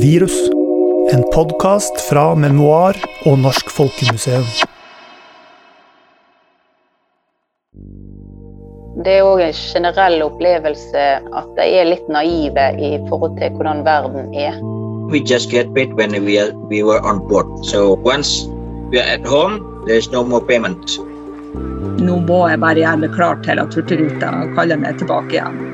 Virus. En podkast fra Memoar og Norsk Folkemuseum. Det er òg en generell opplevelse at de er litt naive i forhold til hvordan verden er. We just get paid when we, are, we were on board. So once we are at home, there's no more payment. Nå må jeg bare gjøre meg klar til at Hurtigruta kaller meg tilbake igjen.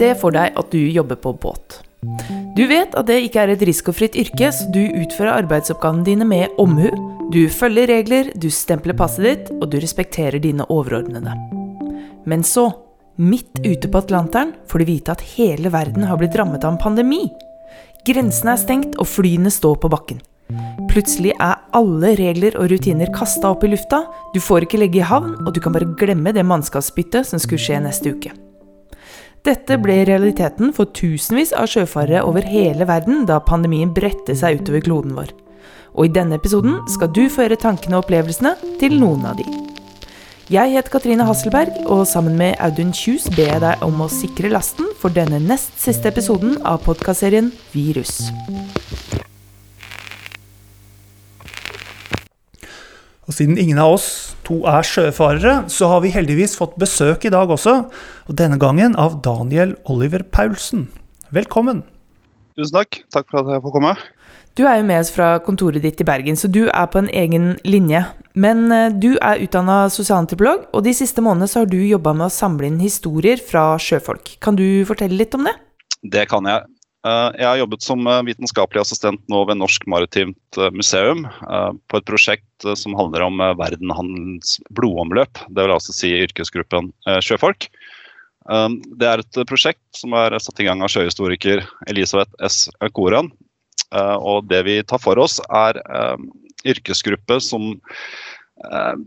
Se for deg at du jobber på båt. Du vet at det ikke er et risikofritt yrke, så du utfører arbeidsoppgavene dine med omhu. Du følger regler, du stempler passet ditt, og du respekterer dine overordnede. Men så, midt ute på Atlanteren, får du vite at hele verden har blitt rammet av en pandemi. Grensene er stengt, og flyene står på bakken. Plutselig er alle regler og rutiner kasta opp i lufta, du får ikke legge i havn, og du kan bare glemme det mannskapsbyttet som skulle skje neste uke. Dette ble realiteten for tusenvis av sjøfarere over hele verden da pandemien bredte seg utover kloden vår. Og i denne episoden skal du føre tankene og opplevelsene til noen av de. Jeg heter Katrine Hasselberg, og sammen med Audun Kjus ber jeg deg om å sikre lasten for denne nest siste episoden av podkastserien Virus. Og siden ingen av oss to er sjøfarere, så har vi heldigvis fått besøk i dag også. Og denne gangen av Daniel Oliver Paulsen. Velkommen. Tusen takk. Takk for at jeg får komme. Du er jo med oss fra kontoret ditt i Bergen, så du er på en egen linje. Men eh, du er utdanna sosialantropolog, og de siste månedene så har du jobba med å samle inn historier fra sjøfolk. Kan du fortelle litt om det? Det kan jeg. Eh, jeg har jobbet som eh, vitenskapelig assistent nå ved Norsk Maritimt eh, Museum på et prosjekt som handler om verdenhandelens blodomløp. Det vil altså si yrkesgruppen sjøfolk. Det er et prosjekt som er satt i gang av sjøhistoriker Elisabeth S. Koran. Og det vi tar for oss, er yrkesgruppe som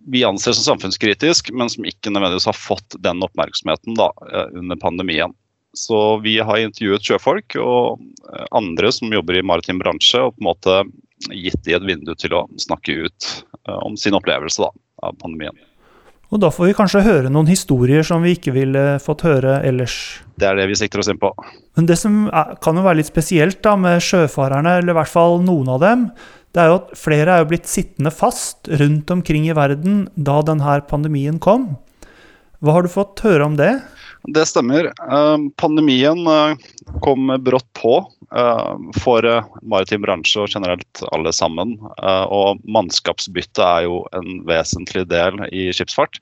vi anser som samfunnskritisk, men som ikke nødvendigvis har fått den oppmerksomheten da, under pandemien. Så vi har intervjuet sjøfolk og eh, andre som jobber i maritim bransje, og på en måte gitt de et vindu til å snakke ut eh, om sin opplevelse da, av pandemien. Og da får vi kanskje høre noen historier som vi ikke ville fått høre ellers. Det er det vi sikter oss inn på. Men det som er, kan jo være litt spesielt da med sjøfarerne, eller i hvert fall noen av dem, det er jo at flere er jo blitt sittende fast rundt omkring i verden da denne pandemien kom. Hva har du fått høre om det? Det stemmer. Eh, pandemien eh, kom brått på eh, for maritim bransje og generelt alle sammen. Og mannskapsbytte er jo en vesentlig del i skipsfart.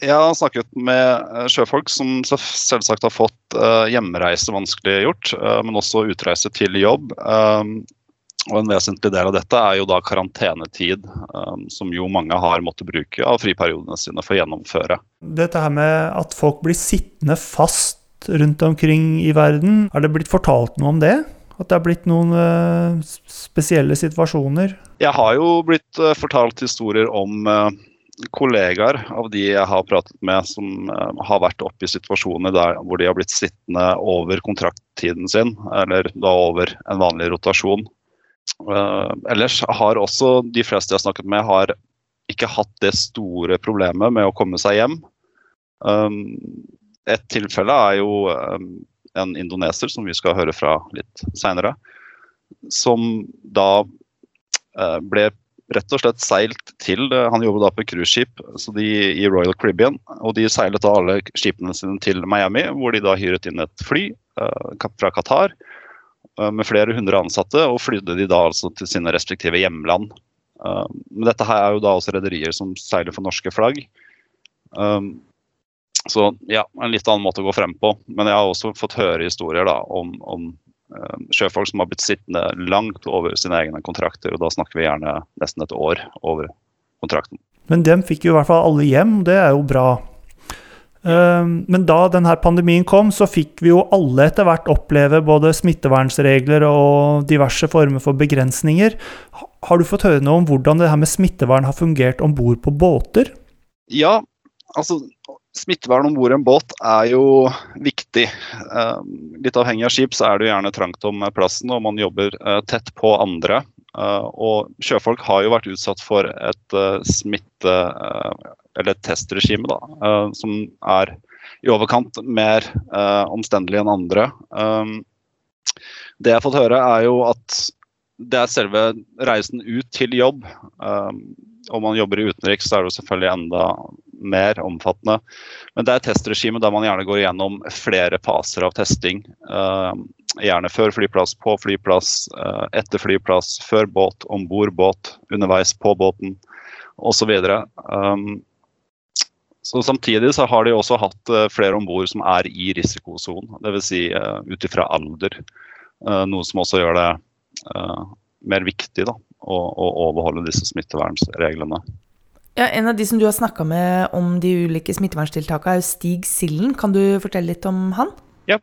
Jeg har snakket med sjøfolk som selvsagt har fått hjemreise vanskeliggjort, men også utreise til jobb. Og En vesentlig del av dette er jo da karantenetid, um, som jo mange har måttet bruke av friperiodene sine for å gjennomføre. Dette her med at folk blir sittende fast rundt omkring i verden, er det blitt fortalt noe om det? At det er blitt noen uh, spesielle situasjoner? Jeg har jo blitt uh, fortalt historier om kollegaer av de jeg har pratet med som har vært oppe i situasjoner der hvor de har blitt sittende over kontrakttiden sin, eller da over en vanlig rotasjon. Uh, ellers har også de fleste jeg har snakket med, har ikke hatt det store problemet med å komme seg hjem. Um, et tilfelle er jo um, en indoneser, som vi skal høre fra litt seinere, som da uh, ble rett og slett seilt til Han jobber da på cruiseskip i Royal Caribbean. og De seilet da alle skipene sine til Miami, hvor de da hyret inn et fly fra Qatar Eh, med flere hundre ansatte, og flydde de da altså til sine respektive hjemland. Eh, men dette her er jo da også rederier som seiler for norske flagg. Eh, så ja, en litt annen måte å gå frem på. Men jeg har også fått høre historier da om, om sjøfolk som har blitt sittende langt over sine egne kontrakter, og da snakker vi gjerne nesten et år over kontrakten. Men dem fikk jo i hvert fall alle hjem, det er jo bra. Ehm, men da denne pandemien kom, så fikk vi jo alle etter hvert oppleve både smittevernsregler og diverse former for begrensninger. Har du fått høre noe om hvordan det her med smittevern har fungert om bord på båter? Ja, altså Smittevern om bord en båt er jo viktig. Eh, litt avhengig av skip så er det jo gjerne trangt om plassen, og man jobber eh, tett på andre. Eh, og sjøfolk har jo vært utsatt for et smitte... eller testregime, da, som er i overkant mer omstendelig enn andre. det jeg har fått høre, er jo at det er selve reisen ut til jobb. Om man jobber i utenriks, så er det jo selvfølgelig enda mer omfattende. Men det er testregime der man gjerne går gjennom flere faser av testing. Gjerne før flyplass, på flyplass, etter flyplass, før båt, om bord båt, underveis på båten osv. Um, så samtidig så har de også hatt uh, flere om bord som er i risikosonen. Dvs. Si, uh, ut ifra alder. Uh, noe som også gjør det mer viktig da, å, å overholde disse smittevernreglene. Ja, En av de som du har snakka med om de ulike smitteverntiltakene, er Stig Sillen. Kan du fortelle litt om han? Ja.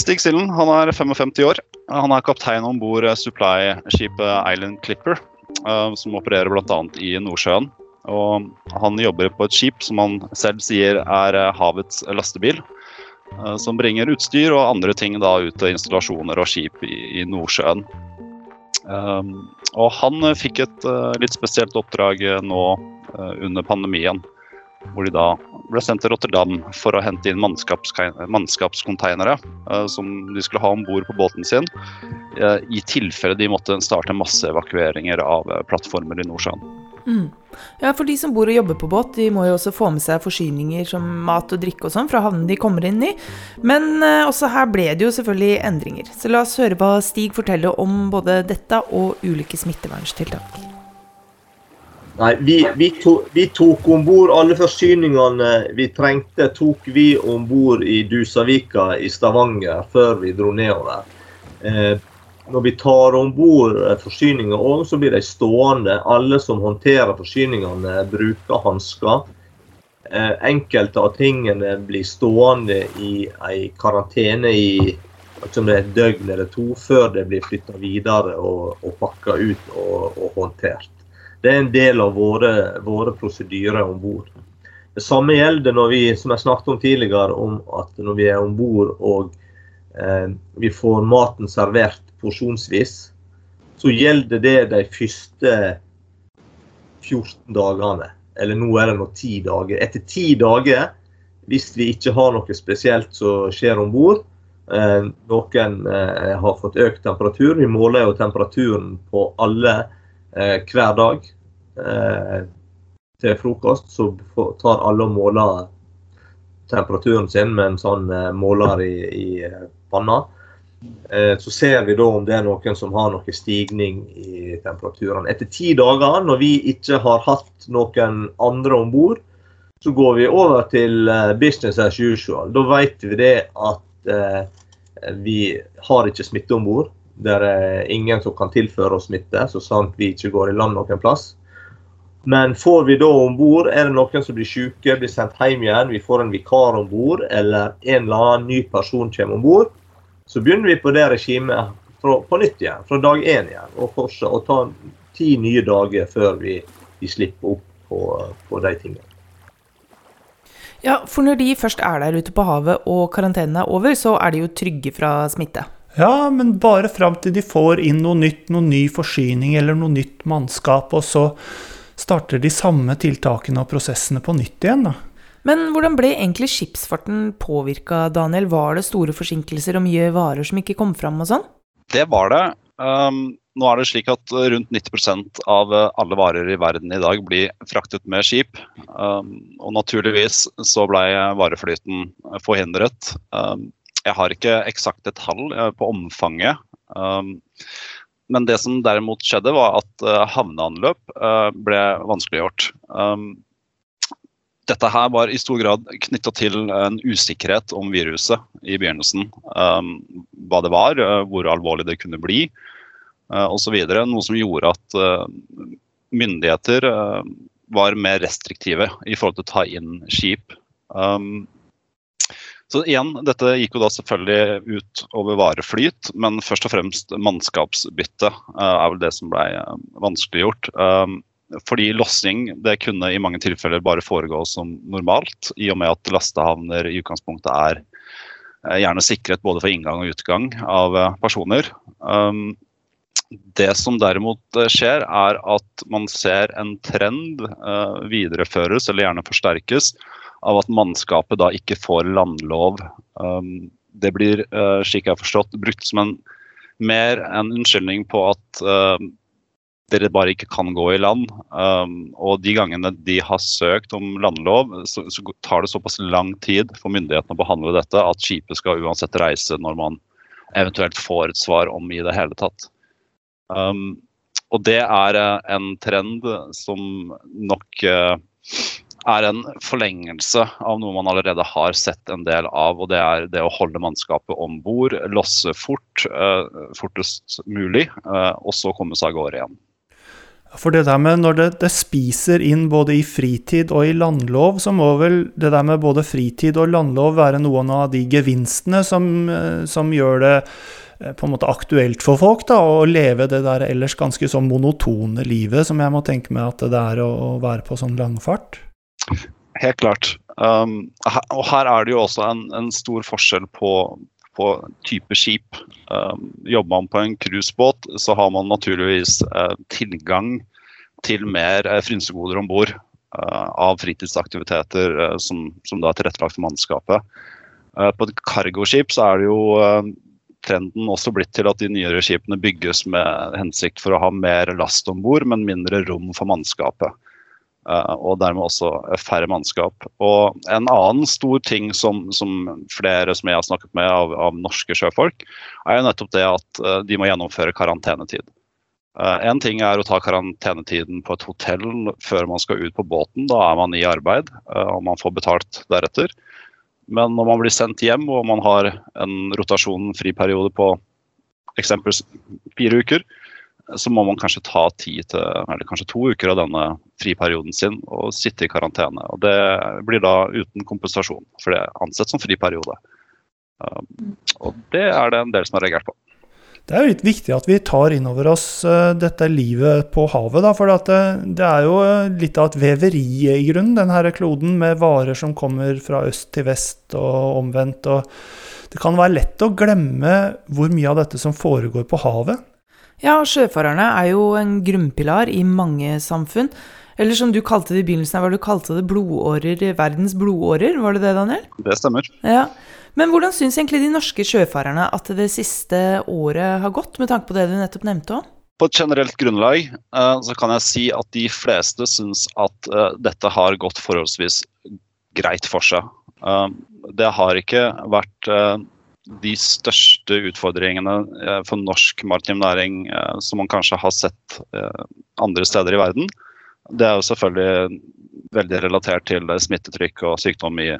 Stig Sillen han er 55 år. Han er kaptein om bord supply-skipet Island Clipper, som opererer bl.a. i Nordsjøen. Og han jobber på et skip som han selv sier er eh, havets lastebil. Uh, som bringer utstyr og andre ting da ut til installasjoner og skip i, i Nordsjøen. Um, og han fikk et uh, litt spesielt oppdrag nå uh, under pandemien. Hvor de da ble sendt til Rotterdam for å hente inn mannskapskonteinere uh, som de skulle ha om bord på båten sin, eh, i tilfelle de måtte starte masseevakueringer av plattformer i Nordsjøen. Mm. Ja, for de som bor og jobber på båt, de må jo også få med seg forsyninger som mat og drikke og sånn fra havnen de kommer inn i. Men også her ble det jo selvfølgelig endringer. Så la oss høre hva Stig forteller om både dette og ulike smitteverntiltak. Nei, vi, vi, to, vi tok om bord alle forsyningene vi trengte, tok vi om bord i Dusavika i Stavanger før vi dro nedover. Eh, når vi tar om bord eh, forsyninger òg, så blir de stående. Alle som håndterer forsyningene, bruker hansker. Eh, enkelte av tingene blir stående i ei karantene i et døgn eller to før det blir flytta videre og, og pakka ut og, og håndtert. Det er en del av våre, våre prosedyrer om bord. Det samme gjelder når vi som jeg snakket om tidligere, om at når vi er om bord og eh, vi får maten servert porsjonsvis, så gjelder det de første 14 dagene. Eller nå er det nå 10 dager. Etter 10 dager, hvis vi ikke har noe spesielt som skjer om bord, eh, noen eh, har fått økt temperatur, vi måler jo temperaturen på alle eh, hver dag eh, til frokost. Så tar alle og måler temperaturen sin med en sånn eh, måler i, i eh, panna. Eh, så ser vi da om det er noen som har noe stigning i temperaturen. Etter ti dager, når vi ikke har hatt noen andre om bord, så går vi over til eh, business as usual. Da vet vi det at eh, vi har ikke smitte om bord. Det er ingen som kan tilføre oss smitte, så sant vi ikke går i land noen plass. Men får vi da om bord, er det noen som blir syke, blir sendt hjem igjen, vi får en vikar om bord, eller en eller annen ny person kommer om bord, så begynner vi på det regimet fra, på nytt igjen, fra dag én igjen. Og fortsatt, å ta ti nye dager før vi, vi slipper opp på, på de tingene. Ja, for når de først er der ute på havet og karantenen er over, så er de jo trygge fra smitte. Ja, men bare fram til de får inn noe nytt, noen ny forsyning eller noe nytt mannskap, og så starter de samme tiltakene og prosessene på nytt igjen, da. Men hvordan ble egentlig skipsfarten påvirka, Daniel? Var det store forsinkelser og mye varer som ikke kom fram og sånn? Det var det. Um, nå er det slik at rundt 90% av alle varer i verden i dag blir fraktet med skip. Um, og naturligvis så ble vareflyten forhindret. Um, jeg har ikke eksakte tall eh, på omfanget. Um, men det som derimot skjedde, var at uh, havneanløp uh, ble vanskeliggjort. Um, dette her var i stor grad knytta til en usikkerhet om viruset i begynnelsen. Um, hva det var, uh, hvor alvorlig det kunne bli uh, osv. Noe som gjorde at uh, myndigheter uh, var mer restriktive i forhold til å ta inn skip. Um, så igjen, dette gikk jo da selvfølgelig ut over vareflyt, men først og fremst mannskapsbytte uh, er vel det som ble uh, vanskeliggjort. Um, fordi lossing det kunne i mange tilfeller bare foregå som normalt, i og med at lastehavner i utgangspunktet er eh, gjerne sikret både for inngang og utgang av eh, personer. Um, det som derimot eh, skjer, er at man ser en trend videreføres, eller gjerne forsterkes, av at mannskapet da ikke får landlov. Um, det blir, slik jeg har forstått, brukt som en mer en unnskyldning på at dere bare ikke kan gå i land. Um, og de gangene de har søkt om landlov, så, så, tar det såpass lang tid for myndighetene å behandle dette at skipet skal uansett reise når man eventuelt får et svar om i det hele tatt. Um, og det er uh, en trend som nok uh, er en forlengelse av noe man allerede har sett en del av. Og det er det å holde mannskapet om bord, losse fort, uh, fortest mulig, og så komme seg av gårde igjen. For det der med når det, det, spiser inn både i fritid og i landlov, så må vel det der med både fritid og landlov være noen av de gevinstene som, eh, som gjør det eh, på en måte aktuelt for folk da, å leve det der ellers ganske sånn monotone livet som jeg må tenke meg at det er å, være på sånn langfart? Helt klart. Um, og her er det jo også en, en stor forskjell på, på type skip. Um, jobber man på en cruisebåt, så har man naturligvis uh, tilgang til mer uh, frynsegoder om bord uh, av fritidsaktiviteter som, som da er tilrettelagt for mannskapet. På et cargoskip så er det jo trenden også blitt til at de nyere skipene bygges med hensikt for å ha mer last om bord, men mindre rom for mannskapet. Eh, og dermed også færre mannskap. Og En annen stor ting som, som flere som jeg har snakket med av, av, norske sjøfolk, er jo nettopp det at eh, de må gjennomføre karantenetid. Eh, en ting er å ta karantenetiden på et hotell før man skal ut på båten. Da er man i arbeid og man får betalt deretter. Men når man blir sendt hjem og man har en rotasjon friperiode på eksempelvis fire uker, så må man kanskje ta ti til, eller kanskje to uker av denne friperioden sin og sitte i karantene. Og Det blir da uten kompensasjon, for det er ansett som friperiode. Um, og det er det en del som har reagert på. Det er jo litt viktig at vi tar inn over oss uh, dette livet på havet. Da, for det, uh, er jo uh, litt av et veveri i grunnen, denne kloden, med varer som kommer fra øst til vest og omvendt. og Det kan være lett å glemme hvor mye av dette som foregår på havet. Ja, sjøfarerne er jo en grunnpilar i mange samfunn. Eller som du kalte det i begynnelsen, hva du kalte det blodårer, verdens blodårer, var det det, Daniel? Det stemmer. Ja. Men hvordan syns egentlig de norske sjøfarerne at det siste året har gått, med tanke på det du nettopp nevnte òg? På et generelt grunnlag uh, så kan jeg si at de fleste syns at uh, dette har gått forholdsvis greit for seg. Uh, det har ikke vært de største utfordringene eh, for norsk maritim næring eh, som man kanskje har sett eh, andre steder i verden. Det er jo selvfølgelig veldig relatert til smittetrykk og sykdom i,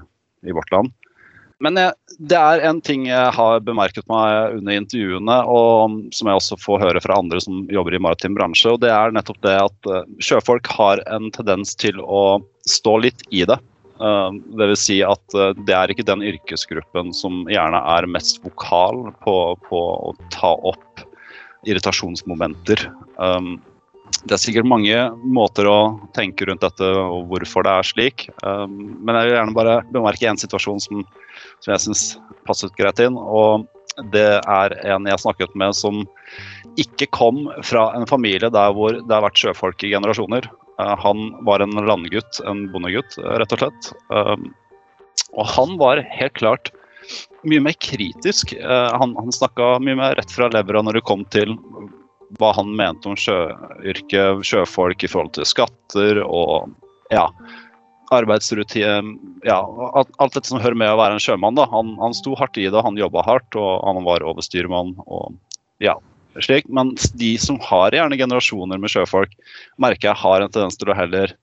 i vårt land. Men jeg, det er en ting jeg har bemerket meg under intervjuene, og som jeg også får høre fra andre som jobber i maritim bransje. og Det er nettopp det at sjøfolk har en tendens til å stå litt i det. Uh, Dvs. Si at uh, det er ikke den yrkesgruppen som gjerne er mest vokal på, på å ta opp irritasjonsmomenter. Um, det er sikkert mange måter å tenke rundt dette og hvorfor det er slik. Men jeg vil gjerne bare bemerke en situasjon som, som jeg syns passet greit inn. og Det er en jeg snakket med som ikke kom fra en familie der hvor det har vært sjøfolk i generasjoner. Eh, han var en landgutt, en bondegutt, eh, rett og slett. Um, og han var helt klart mye mer kritisk. Eh, han, han snakka mye mer rett fra levra når det kom til hva han mente om sjøyrket, sjøfolk i forhold til skatter og ja, arbeidsrutine ja, Alt dette som hører med å være en sjømann. da, Han, han sto hardt i det, han jobba hardt, og han var overstyrmann. og ja, slik, men de som har gjerne generasjoner med sjøfolk, merker jeg har en tendens til å heller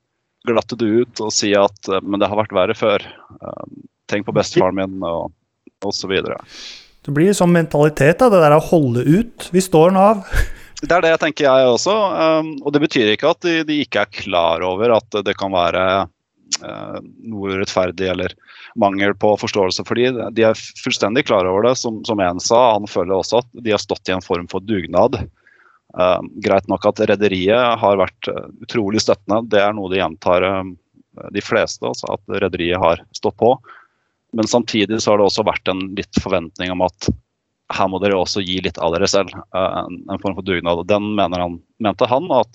glatte det ut og si at eh, men det har vært verre før. Um, tenk på bestefaren min og osv. Det blir sånn mentalitet, da, det der å holde ut. Vi står den av. Det er det jeg tenker jeg også. Um, og det betyr ikke at de, de, ikke er klar over at det kan være noe urettferdig eller mangel på forståelse for de. De er fullstendig klar over det. Som, som en sa, han føler også at de har stått i en form for dugnad. Uh, greit nok at rederiet har vært utrolig støttende. Det er noe de gjentar uh, de fleste, altså at rederiet har stått på. Men samtidig så har det også vært en litt forventning om at her må dere også gi litt av dere selv. En, form for dugnad. Den han, mente han at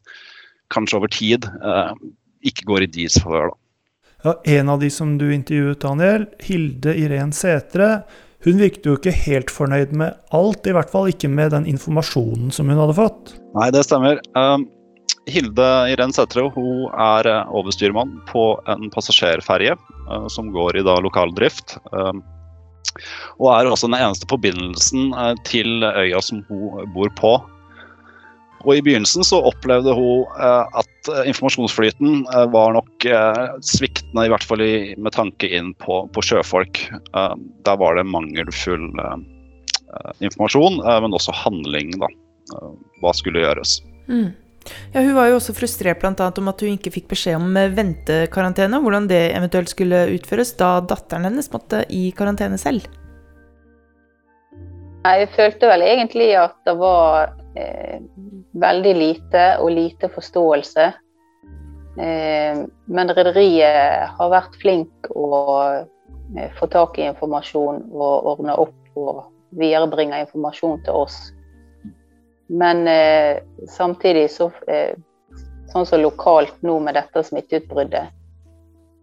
kanskje over tid ikke går i deres favør. Ja, en av de som du intervjuet, Daniel, Hilde Irén Sætre, hun virket jo ikke helt fornøyd med alt, i hvert fall ikke med den informasjonen som hun hadde fått. Nei, det stemmer. Um, Hilde Irén Sætre er uh, overstyrmann på en passasjerferje uh, som går i da lokal drift. Um, og er også den eneste forbindelsen uh, til øya som hun bor på. Og I begynnelsen så opplevde hun eh, at eh, informasjonsflyten eh, var nok sviktende, i hvert fall med tanke inn på, på sjøfolk. Der var det mangelfull informasjon, men også handling. da. Hva skulle gjøres. Mm. Ja, Hun var jo også frustrert annet om at hun ikke fikk beskjed om ventekarantene. Hvordan det eventuelt skulle utføres da datteren hennes måtte i karantene selv. Jeg følte vel egentlig at det var eh, veldig lite og lite forståelse. Eh, men rederiet har vært flink å eh, få tak i informasjon og ordne opp og viderebringe informasjon til oss. Men eh, samtidig så eh, Sånn som lokalt nå med dette smitteutbruddet.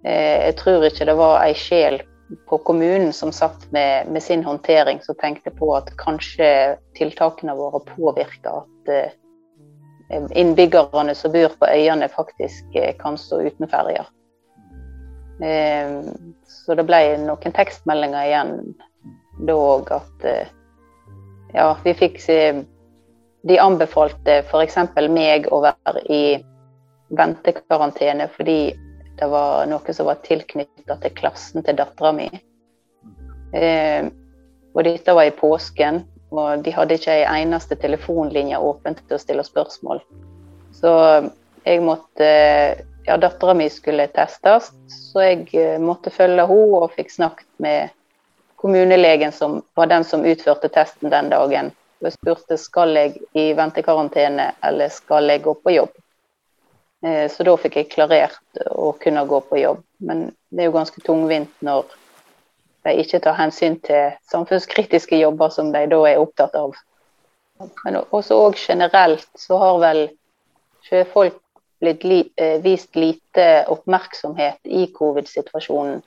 Eh, jeg tror ikke det var ei sjel på kommunen som satt med, med, sin håndtering, som tenkte på at kanskje tiltakene våre påvirker at eh, innbyggerne som bor på øyene, faktisk eh, kan stå uten ferjer. Eh, så det ble noen tekstmeldinger igjen da òg at eh, ja, vi fikk De anbefalte f.eks. meg å være i ventekarantene fordi det var noe som var tilknytta til klassen til dattera mi. Eh, og dette var i påsken, og de hadde ikke ei eneste telefonlinje åpen til å stille spørsmål. Så jeg måtte Ja, dattera mi skulle testes, så jeg eh, måtte følge henne og fikk snakket med kommunelegen, som var den som utførte testen den dagen. Og spurte skal jeg i ventekarantene eller skal jeg gå på jobb. Eh, så da fikk jeg klarert å kunne gå på jobb. Men det er jo ganske tungvint når de ikke tar hensyn til samfunnskritiske jobber som de da er opptatt av. Men også og generelt så har vel sjøfolk blitt li, eh, vist lite oppmerksomhet i covid-situasjonen.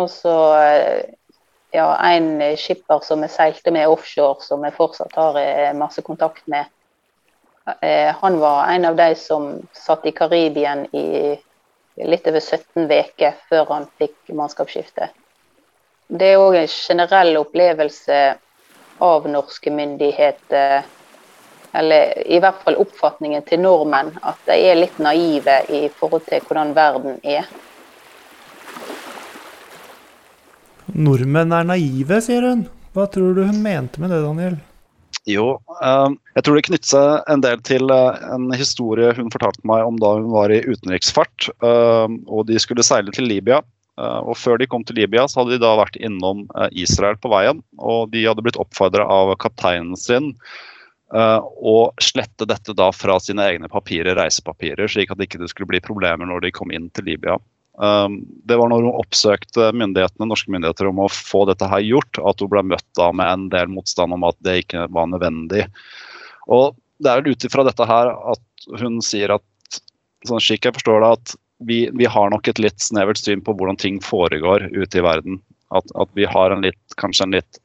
Også eh, ja, en skipper som jeg seilte med offshore, som jeg fortsatt har masse kontakt med, han var en av de som satt i Karibien i litt over 17 uker før han fikk mannskapsskifte. Det er òg en generell opplevelse av norske myndigheter, eller i hvert fall oppfatningen til nordmenn, at de er litt naive i forhold til hvordan verden er. Nordmenn er naive, sier hun. Hva tror du hun mente med det, Daniel? Jo, uh, jeg tror det knytter seg en del til uh, en historie hun fortalte meg om da hun var i utenriksfart uh, og de skulle seile til Libya. og Før de kom til Libya, så hadde de da vært innom Israel på veien. Og de hadde blitt oppfordra av kapteinen sin å slette dette da fra sine egne papirer, reisepapirer, slik at det ikke skulle bli problemer når de kom inn til Libya. Um, det var når hun oppsøkte myndighetene, norske myndigheter om å få dette her gjort, at hun ble møtt da med en del motstand om at det ikke var nødvendig. Og Det er vel ut ifra dette her at hun sier at sånn slik jeg forstår det, at vi, vi, har nok et litt snevert syn på hvordan ting foregår ute i verden. At, at vi har en litt, kanskje en litt,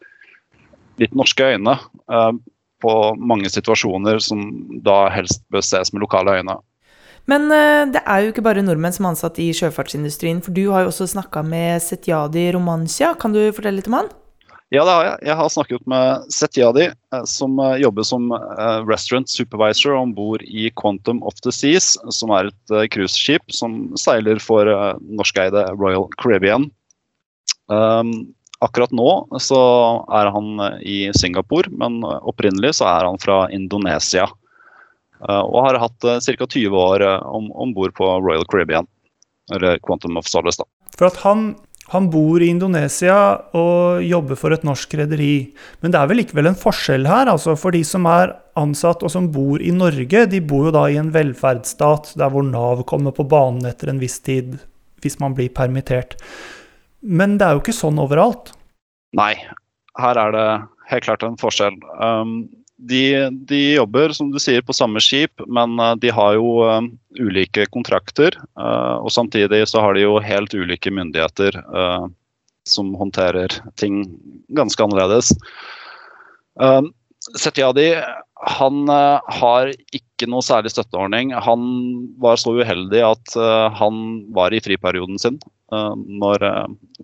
litt norske øyne eh, på mange situasjoner som da helst bør ses med lokale øyne. Men uh, det er jo ikke bare nordmenn som er ansatt i sjøfartsindustrien, for du har jo også snakka med Setjadi Romancia. Kan du fortelle litt om han? Ja, det har jeg. Jeg har snakket med Setjadi, eh, som eh, jobber som restaurant supervisor om bord i Quantum of the Seas, som er et cruiseskip som seiler for norskeide Royal Caribbean. Um, akkurat nå så er han i Singapore, men opprinnelig så er han fra Indonesia. Eh, og har hatt uh, ca. 20 år uh, om bord på Royal Caribbean, eller Quantum of Solace. da. For at han, han, bor i Indonesia og jobber for et norsk rederi. Men det er vel likevel en forskjell her? altså For de som er ansatt og som bor i Norge, de bor jo da i en velferdsstat der hvor Nav kommer på banen etter en viss tid hvis man blir permittert. Men det er jo ikke sånn overalt. Nei, her er det helt klart en forskjell. Um, de, de, jobber som du sier på samme skip, men uh, de har jo um, ulike kontrakter. Uh, og samtidig så har de jo helt ulike myndigheter som håndterer ting ganske annerledes. Setiadi han har ikke noe særlig støtteordning. Han var så uheldig at han var i friperioden sin når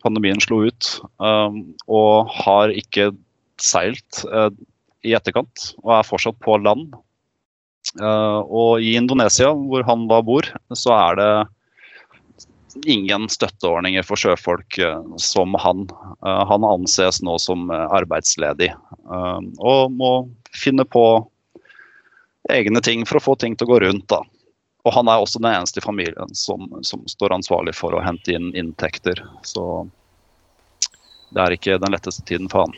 pandemien slo ut, og har ikke seilt i etterkant, og er fortsatt på land. Uh, og i Indonesia, hvor han da bor, så er det ingen støtteordninger for sjøfolk uh, som han. Uh, han anses nå som arbeidsledig og må finne på egne ting for å få ting til å gå rundt. da. Og han er også den eneste i familien som, som står ansvarlig for å hente inn inntekter. Så det er ikke den letteste tiden for han.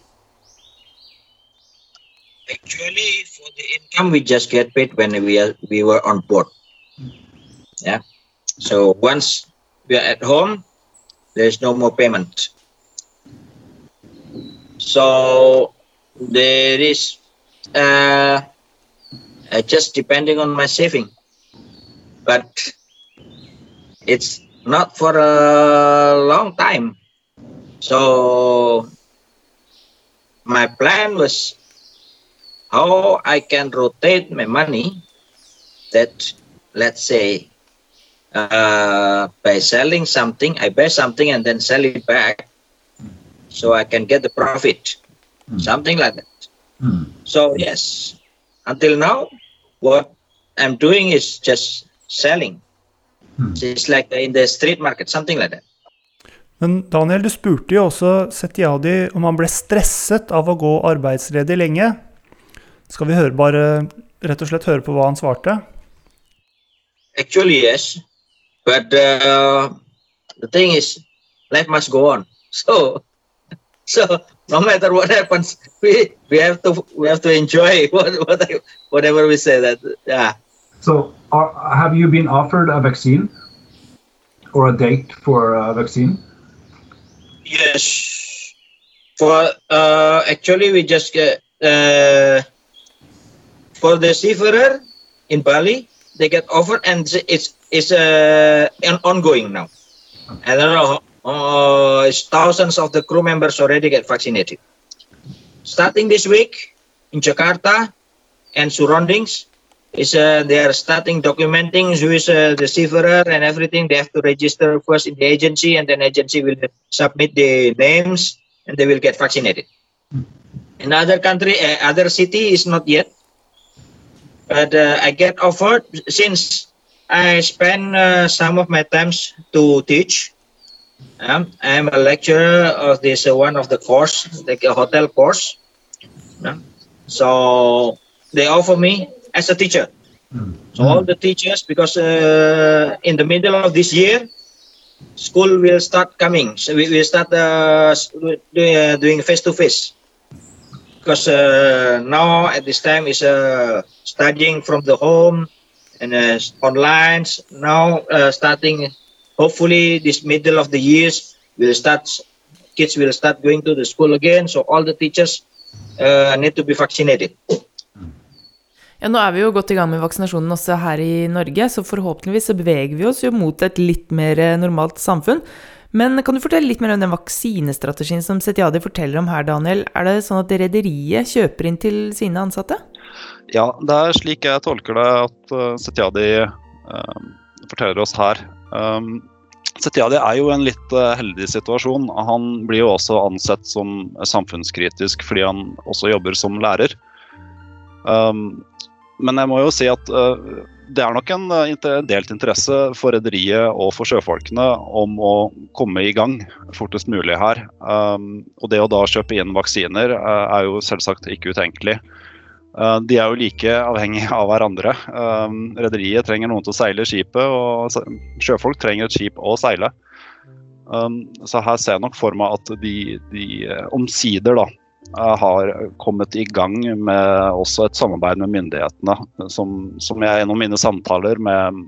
Actually, for the income, we just get paid when we are we were on board. Yeah. So once we are at home, there's no more payment. So there is uh, uh, just depending on my saving, but it's not for a long time. So my plan was how I can rotate my money that let's say uh, by selling something I buy something and then sell it back so I can get the profit mm. something like that mm. so yes until now what I'm doing is just selling mm. it's like in the street market something like that Men Daniel, du spurte jo også Setiadi om han ble stresset av å gå arbeidsledig lenge. Skal vi høre bare rett og slett høre på hva han svarte? Actually, yes. But uh, the thing is, life must go on. So, so no matter what happens, we, we have to we have to enjoy what, what whatever we say. That yeah. So, are, have you been offered a vaccine or a date for a vaccine? Yes. For uh, actually, we just get. Uh, for the seafarer in Bali, they get offered and it's it's uh, ongoing now. I don't know, uh, thousands of the crew members already get vaccinated. Starting this week in Jakarta and surroundings, is uh, they are starting documenting who is uh, the seafarer and everything. They have to register first in the agency, and then agency will submit the names, and they will get vaccinated. In other country, uh, other city is not yet but uh, I get offered since I spend uh, some of my times to teach. Um, I'm a lecturer of this uh, one of the course, like a hotel course. Um, so they offer me as a teacher. Mm. So all the teachers, because uh, in the middle of this year, school will start coming. So we will start uh, doing face to face because uh, now at this time is uh, studying from the home and uh, online. Now uh, starting, hopefully this middle of the years will start. Kids will start going to the school again. So all the teachers uh, need to be vaccinated. Ja, Nå er vi jo godt i gang med vaksinasjonen også her i Norge, så forhåpentligvis så beveger vi oss jo mot et litt mer eh, normalt samfunn. Men kan du fortelle litt mer om den vaksinestrategien som Setiadi forteller om her, Daniel? Er det sånn at rederiet kjøper inn til sine ansatte? Ja, det er slik jeg tolker det at uh, Setiadi uh, forteller oss her. Um, Setiadi er jo en litt heldig situasjon. Han blir jo også ansett som samfunnskritisk fordi han også jobber som lærer. Um, men jeg må jo si at uh, det er nok en uh, delt interesse for rederiet og for sjøfolkene om å komme i gang fortest mulig her. Um, og det å da kjøpe inn vaksiner uh, er jo selvsagt ikke utenkelig. Uh, de er jo like avhengige av hverandre. Um, rederiet trenger noen til å seile skipet, og sjøfolk trenger et skip å seile. Um, så her ser jeg nok for meg at de, de omsider da har kommet i gang med også et samarbeid med myndighetene. Som, som jeg gjennom mine samtaler med,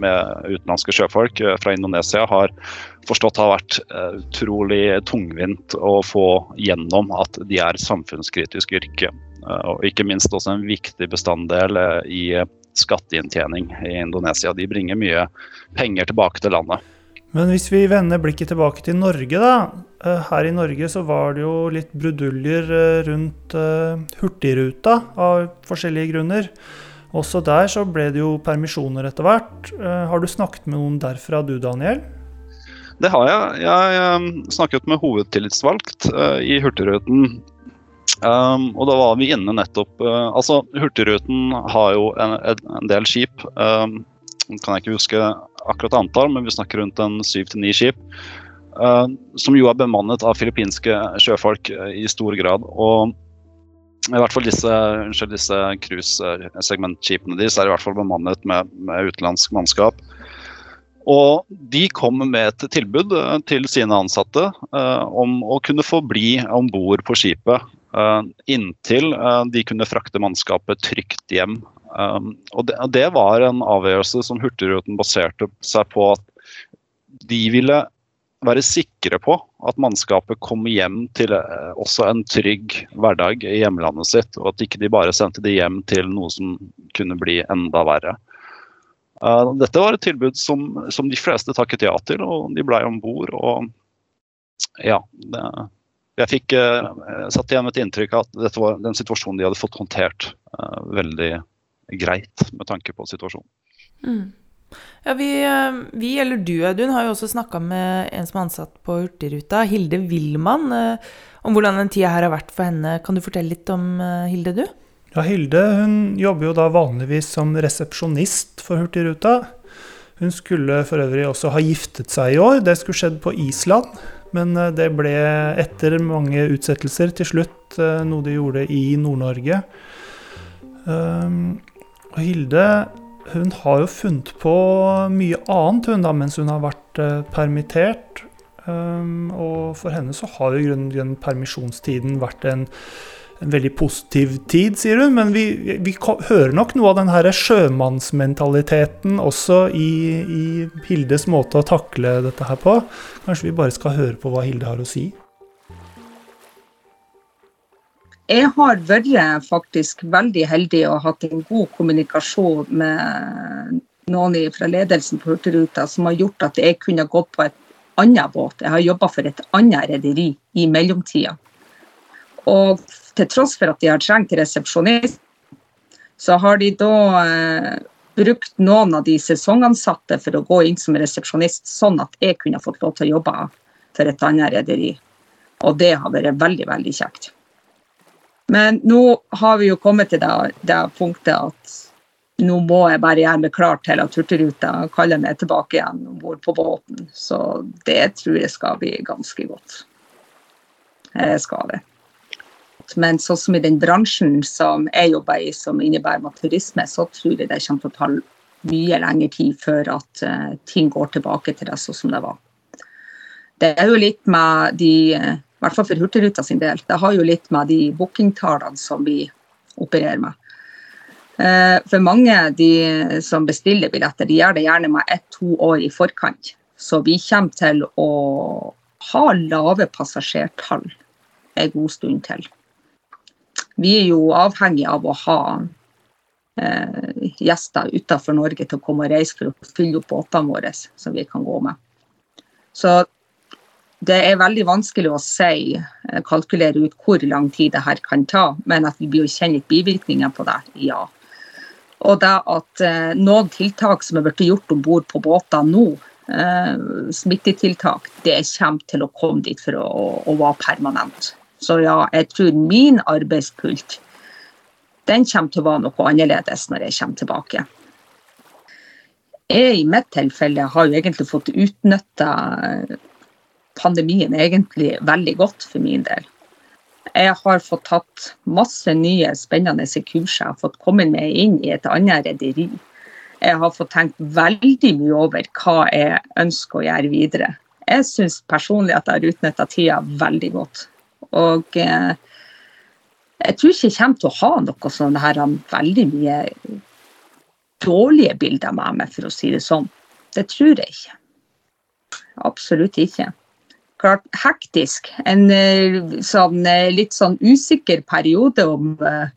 med utenlandske sjøfolk eh, fra Indonesia har forstått har vært eh, utrolig tungvint å få gjennom at de er samfunnskritisk yrke. Eh, og ikke minst også en viktig bestanddel i skatteinntjening i Indonesia. De bringer mye penger tilbake til landet. Men hvis vi vender blikket tilbake til Norge, da. Eh, her i Norge så var det jo litt bruduljer eh, rundt uh, Hurtigruta av forskjellige grunner. Også der så ble det jo permisjoner etter hvert. Har du snakket med noen derfra du, Daniel? Det har jeg. Jeg snakket med hovedtillitsvalgt i Hurtigruten. Um, og da var vi inne nettopp Altså, Hurtigruten har jo en, en del skip. Um, kan jeg ikke huske akkurat antall, men vi snakker rundt en syv til ni skip. Uh, som jo er bemannet av filippinske sjøfolk uh, i stor grad. Og i hvert fall disse, unnskyld, disse cruisesegmentskipene deres er i hvert fall bemannet med, med utenlandsk mannskap. Og de kom med et tilbud uh, til sine ansatte om å kunne få bli om bord på skipet inntil de kunne frakte mannskapet trygt hjem Um, og det, det, var en avgjørelse som Hurtigruten baserte seg på at de ville være sikre på at mannskapet kom hjem til uh, også en trygg hverdag i hjemlandet sitt, og at ikke de bare sendte de hjem til noe som kunne bli enda verre. Uh, dette var et tilbud som, som, de fleste takket ja til, og de blei om bord. Og ja, det, jeg fikk uh, satt igjen et inntrykk av at dette var den situasjonen de hadde fått håndtert veldig greit med tanke på situasjonen. Mm. Ja, vi, eh, vi, eller du Audun, har jo også snakka med en som er ansatt på Hurtigruta, Hilde Willmann, eh, om hvordan den tida her har vært for henne. Kan du fortelle litt om eh, Hilde, du? Ja, Hilde hun jobber jo da vanligvis som resepsjonist for Hurtigruta. Hun skulle for øvrig også ha giftet seg i år, det skulle skjedd på Island. Men det ble etter mange utsettelser til slutt noe de gjorde i Nord-Norge. Um, og Hilde hun har jo funnet på mye annet hun da, mens hun har vært uh, permittert. Um, og for henne så har jo grunn, grunn permisjonstiden vært en, en, veldig positiv tid, sier hun. Men vi, vi hører nok noe av den her sjømannsmentaliteten også i, i Hildes måte å takle dette her på. Kanskje vi bare skal høre på hva Hilde har å si? Jeg har vært faktisk veldig heldig og hatt en god kommunikasjon med noen fra ledelsen på Hurtigruta som har gjort at jeg kunne gått på et annet båt. Jeg har jobba for et annet rederi i mellomtida. Og til tross for at de har trengt resepsjonist, så har de da eh, brukt noen av de sesongansatte for å gå inn som resepsjonist, sånn at jeg kunne fått lov til å jobbe for et annet rederi. Og det har vært veldig, veldig kjekt. Men nå har vi jo kommet til det, det punktet at nå må jeg bare gjøre meg klar til at Hurtigruta kaller meg tilbake igjen om bord på båten. Så det tror jeg skal bli ganske godt. Jeg skal det. Men sånn som i den bransjen som jeg jobber i, som innebærer med turisme, så tror jeg det kommer til å ta mye lengre tid før at uh, ting går tilbake til det sånn som det var. Det er jo litt med de uh, i hvert fall for Hurtigruta sin del. Det har jo litt med de bookingtallene som vi opererer med. Eh, for mange de som bestiller billetter, de gjør det gjerne med ett-to år i forkant. Så vi kommer til å ha lave passasjertall en god stund til. Vi er jo avhengig av å ha eh, gjester utenfor Norge til å komme og reise for å fylle opp båtene våre som vi kan gå med. Så det er veldig vanskelig å si, eh, kalkulere ut hvor lang tid det her kan ta, men at vi blir å kjenne litt bivirkninger på det, ja. Og det at eh, noen tiltak som er blitt gjort om bord på båter nå, eh, smittetiltak, det kommer til å komme dit for å, å, være permanent. Så ja, jeg tror min arbeidspult den kommer til å være noe annerledes når jeg kommer tilbake. Jeg i mitt tilfelle har jo egentlig fått utnytta pandemien egentlig veldig godt for min del. Jeg har fått tatt masse nye spennende kurs. Jeg har fått komme meg inn i et annet rederi. Jeg har fått tenkt veldig mye over hva jeg ønsker å gjøre videre. Jeg syns personlig at jeg har utnytta tida veldig godt. Og eh, Jeg tror ikke jeg kommer til å ha noe sånn her um, veldig mye dårlige bilder med meg, for å si det sånn. Det tror jeg ikke. Absolutt ikke. Klart hektisk. En eh, sånn, eh, litt sånn usikker periode om uh,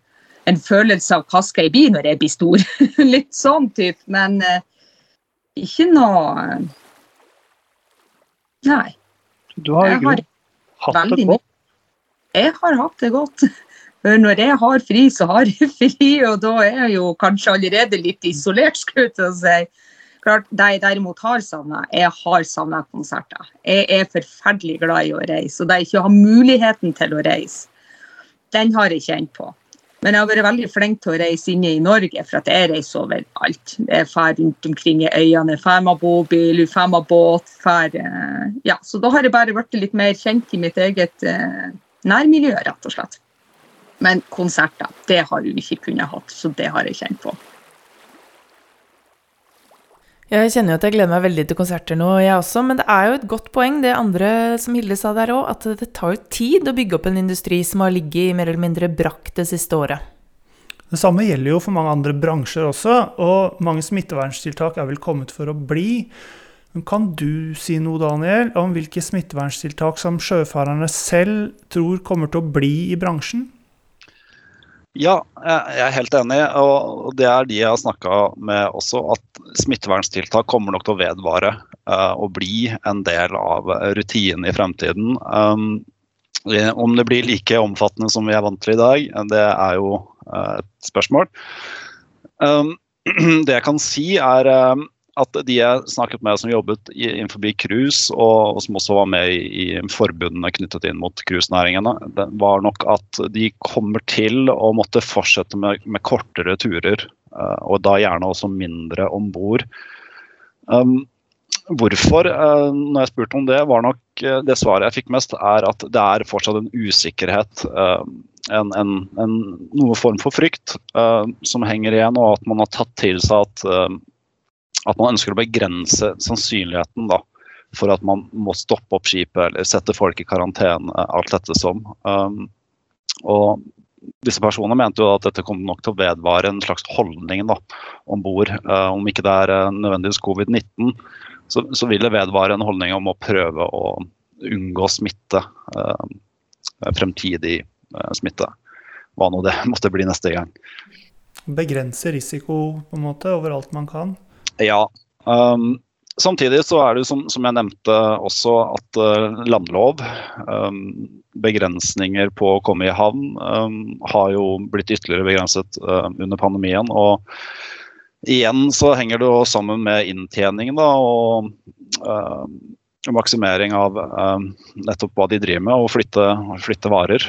en følelse av hva skal jeg bli når jeg blir stor. litt sånn type. Men ikke noe Nei. Du har jo har hatt det godt. Jeg har hatt det godt. For når jeg har fri, så har jeg fri, og da er jeg jo kanskje allerede litt isolert, skulle jeg til å si. Klart, Det jeg derimot har savna, jeg har savna konserter. Jeg er forferdelig glad i å reise, og det jeg ikke har muligheten til å reise, den har jeg kjent på. Men jeg har vært veldig flink til å reise inne i Norge, for at jeg reiser overalt. Jeg drar rundt omkring i øyene. Drar med bobil, drar med båt. Drar, eh, ja, så da har jeg bare blitt litt mer kjent i mitt eget eh, nærmiljø, rett og slett. Men konserter, det har vi ikke kunnet hatt, så det har jeg kjent på. Jeg kjenner jo at jeg gleder meg veldig til konserter nå, jeg også, men det er jo et godt poeng det andre som Hilde sa der òg, at det tar jo tid å bygge opp en industri som har ligget i mer eller mindre brakk det siste året. Det samme gjelder jo for mange andre bransjer også, og mange smitteverntiltak er vel kommet for å bli. Men kan du si noe, Daniel, om hvilke smitteverntiltak som sjøfarerne selv tror kommer til å bli i bransjen? Ja, jeg er helt enig, og det er de jeg har snakka med også, at smitteverntiltak kommer nok til å vedvare uh, og bli en del av rutinen i fremtiden. Um, om det blir like omfattende som vi er vant til i dag, det er jo et spørsmål. Um, det jeg kan si, er at de jeg snakket med som jobbet innenfor cruise, og, og, som også var med i, i forbundene knyttet inn mot cruisenæringene, var nok at de kommer til å måtte fortsette med, med kortere turer. Uh, og da gjerne også mindre om bord. Um, hvorfor, uh, når jeg spurte om det, var nok uh, det svaret jeg fikk mest, er at det er fortsatt en usikkerhet. En, en, en, noe form for frykt som henger igjen, og at man har tatt til seg at at man ønsker å begrense sannsynligheten da, for at man må stoppe opp skipet eller sette folk i karantene. alt dette som. Um, og disse personene mente jo at dette kom nok til å vedvare en slags holdning da, om bord. Uh, om ikke det er uh, nødvendigvis covid-19, så, så, vil det vedvare en holdning om å prøve å unngå smitte. Uh, fremtidig uh, smitte. Hva nå det måtte bli neste gang. Begrense risiko på en måte overalt man kan? Ja. Um, samtidig så er det som, som jeg nevnte også at uh, landlov, um, begrensninger på å komme i havn, um, har jo blitt ytterligere begrenset uh, under pandemien. og Igjen så henger det jo sammen med inntjeningen da, og uh, maksimering av um, nettopp hva de driver med, og flytte, flytte varer.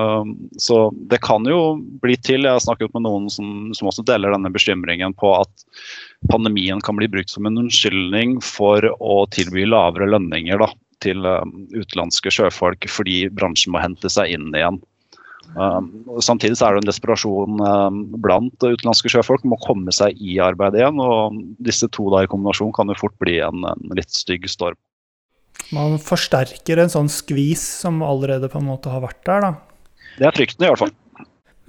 Um, så det kan jo bli til. Jeg har snakket med noen som, som også deler denne bekymringen på at pandemien kan bli brukt som en unnskyldning for å tilby lavere lønninger da, til um, utenlandske sjøfolk fordi bransjen må hente seg inn igjen. Samtidig så er det en desperasjon blant utenlandske sjøfolk om å komme seg i arbeid igjen. og Disse to da i kombinasjon kan jo fort bli en, en litt stygg storm. Man forsterker en sånn skvis som allerede på en måte har vært der, da. Det er frykten, i hvert fall.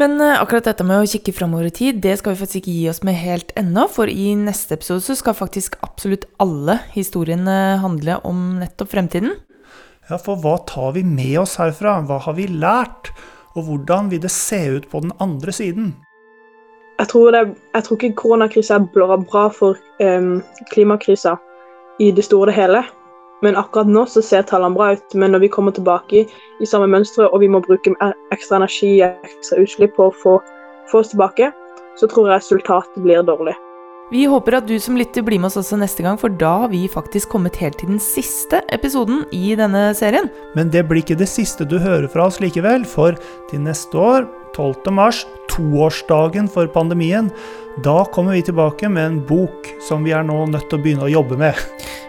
Men eh, akkurat dette med å kikke framover i tid, det skal vi faktisk ikke gi oss med helt ennå. For i neste episode så skal faktisk absolutt alle historiene handle om nettopp fremtiden. Ja, for hva tar vi med oss herfra? Hva har vi lært? Og hvordan vil det se ut på den andre siden? Jeg tror, det, jeg tror ikke koronakrisa er bra for um, klimakrisa i det store og hele. Men akkurat nå så ser tallene bra ut. Men når vi kommer tilbake i samme mønstre, og vi må bruke ekstra energi ekstra utslipp på å få, få oss tilbake, så tror jeg resultatet blir dårlig. Vi håper at du som lytter blir med oss også neste gang, for da har vi faktisk kommet helt til den siste episoden i denne serien. Men det blir ikke det siste du hører fra oss likevel, for til neste år 12. mars, toårsdagen for pandemien, da kommer vi tilbake med en bok som vi er nå nødt til å begynne å jobbe med.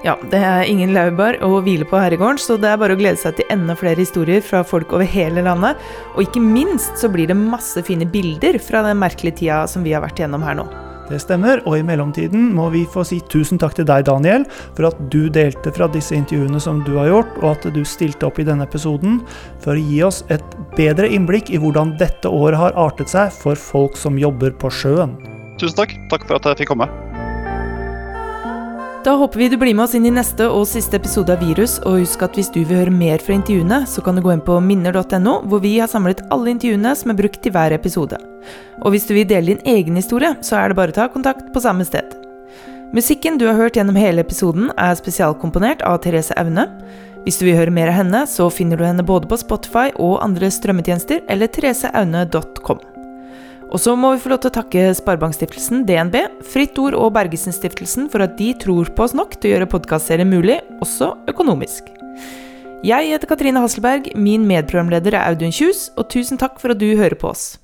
Ja, det er ingen laurbær å hvile på herregården, så det er bare å glede seg til enda flere historier fra folk over hele landet. Og ikke minst så blir det masse fine bilder fra den merkelige tida som vi har vært gjennom her nå. Det stemmer, og i mellomtiden må vi få si tusen takk til deg, Daniel, for at du delte fra disse intervjuene som du har gjort, og at du stilte opp i denne episoden for å gi oss et bedre innblikk i hvordan dette året har artet seg for folk som jobber på sjøen. Tusen takk. Takk for at jeg fikk komme. Da håper vi du blir med oss inn i neste og siste episode av Virus, og husk at hvis du vil høre mer fra intervjuene, så kan du gå inn på minner.no, hvor vi har samlet alle intervjuene som er brukt i hver episode. Og hvis du vil dele din egen historie, så er det bare å ta kontakt på samme sted. Musikken du har hørt gjennom hele episoden, er spesialkomponert av Therese Aune. Hvis du vil høre mer av henne, så finner du henne både på Spotify og andre strømmetjenester, eller thereseaune.com. Og så må vi få lov til å takke Sparebankstiftelsen, DNB, Fritt Ord og Bergesen-stiftelsen for at de tror på oss nok til å gjøre podkastserien mulig, også økonomisk. Jeg heter Katrine Hasselberg, min medprogramleder er Audun Kjus, og tusen takk for at du hører på oss.